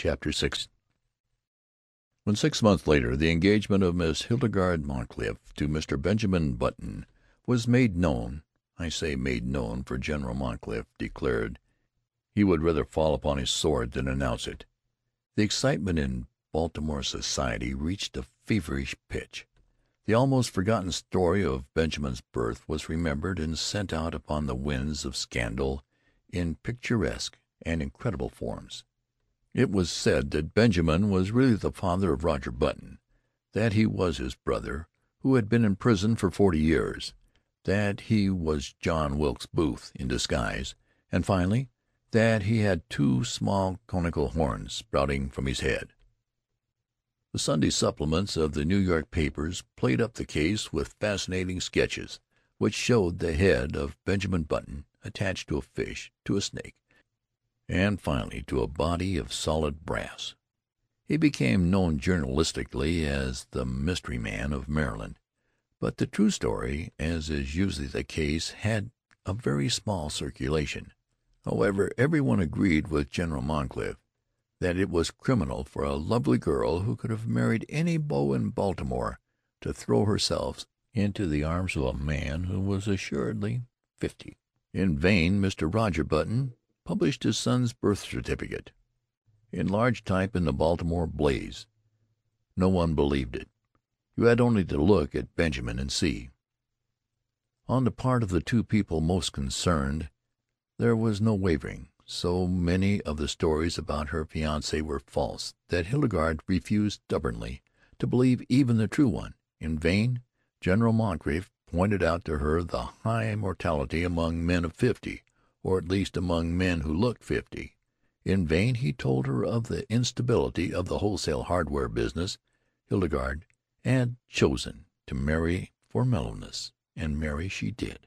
CHAPTER VI When, six months later, the engagement of Miss Hildegarde Moncrief to Mr. Benjamin Button was made known (I say made known, for General Moncrief declared he would rather fall upon his sword than announce it), the excitement in Baltimore society reached a feverish pitch. The almost forgotten story of Benjamin's birth was remembered and sent out upon the winds of scandal in picturesque and incredible forms. It was said that Benjamin was really the father of Roger Button; that he was his brother, who had been in prison for forty years; that he was John Wilkes Booth in disguise; and, finally, that he had two small conical horns sprouting from his head. The Sunday supplements of the New York papers played up the case with fascinating sketches which showed the head of Benjamin Button attached to a fish, to a snake and finally to a body of solid brass. He became known journalistically as the "mystery man of Maryland," but the true story, as is usually the case, had a very small circulation. However, every one agreed with General Moncrief that it was criminal for a lovely girl who could have married any beau in Baltimore to throw herself into the arms of a man who was assuredly fifty. In vain Mr. Roger Button published his son's birth certificate in large type in the Baltimore Blaze. No one believed it. You had only to look at Benjamin and see. On the part of the two people most concerned there was no wavering. So many of the stories about her fiancé were false that Hildegarde refused stubbornly to believe even the true one. In vain General Moncrief pointed out to her the high mortality among men of fifty or at least among men who looked fifty. In vain he told her of the instability of the wholesale hardware business. Hildegarde had chosen to marry for mellowness, and marry she did.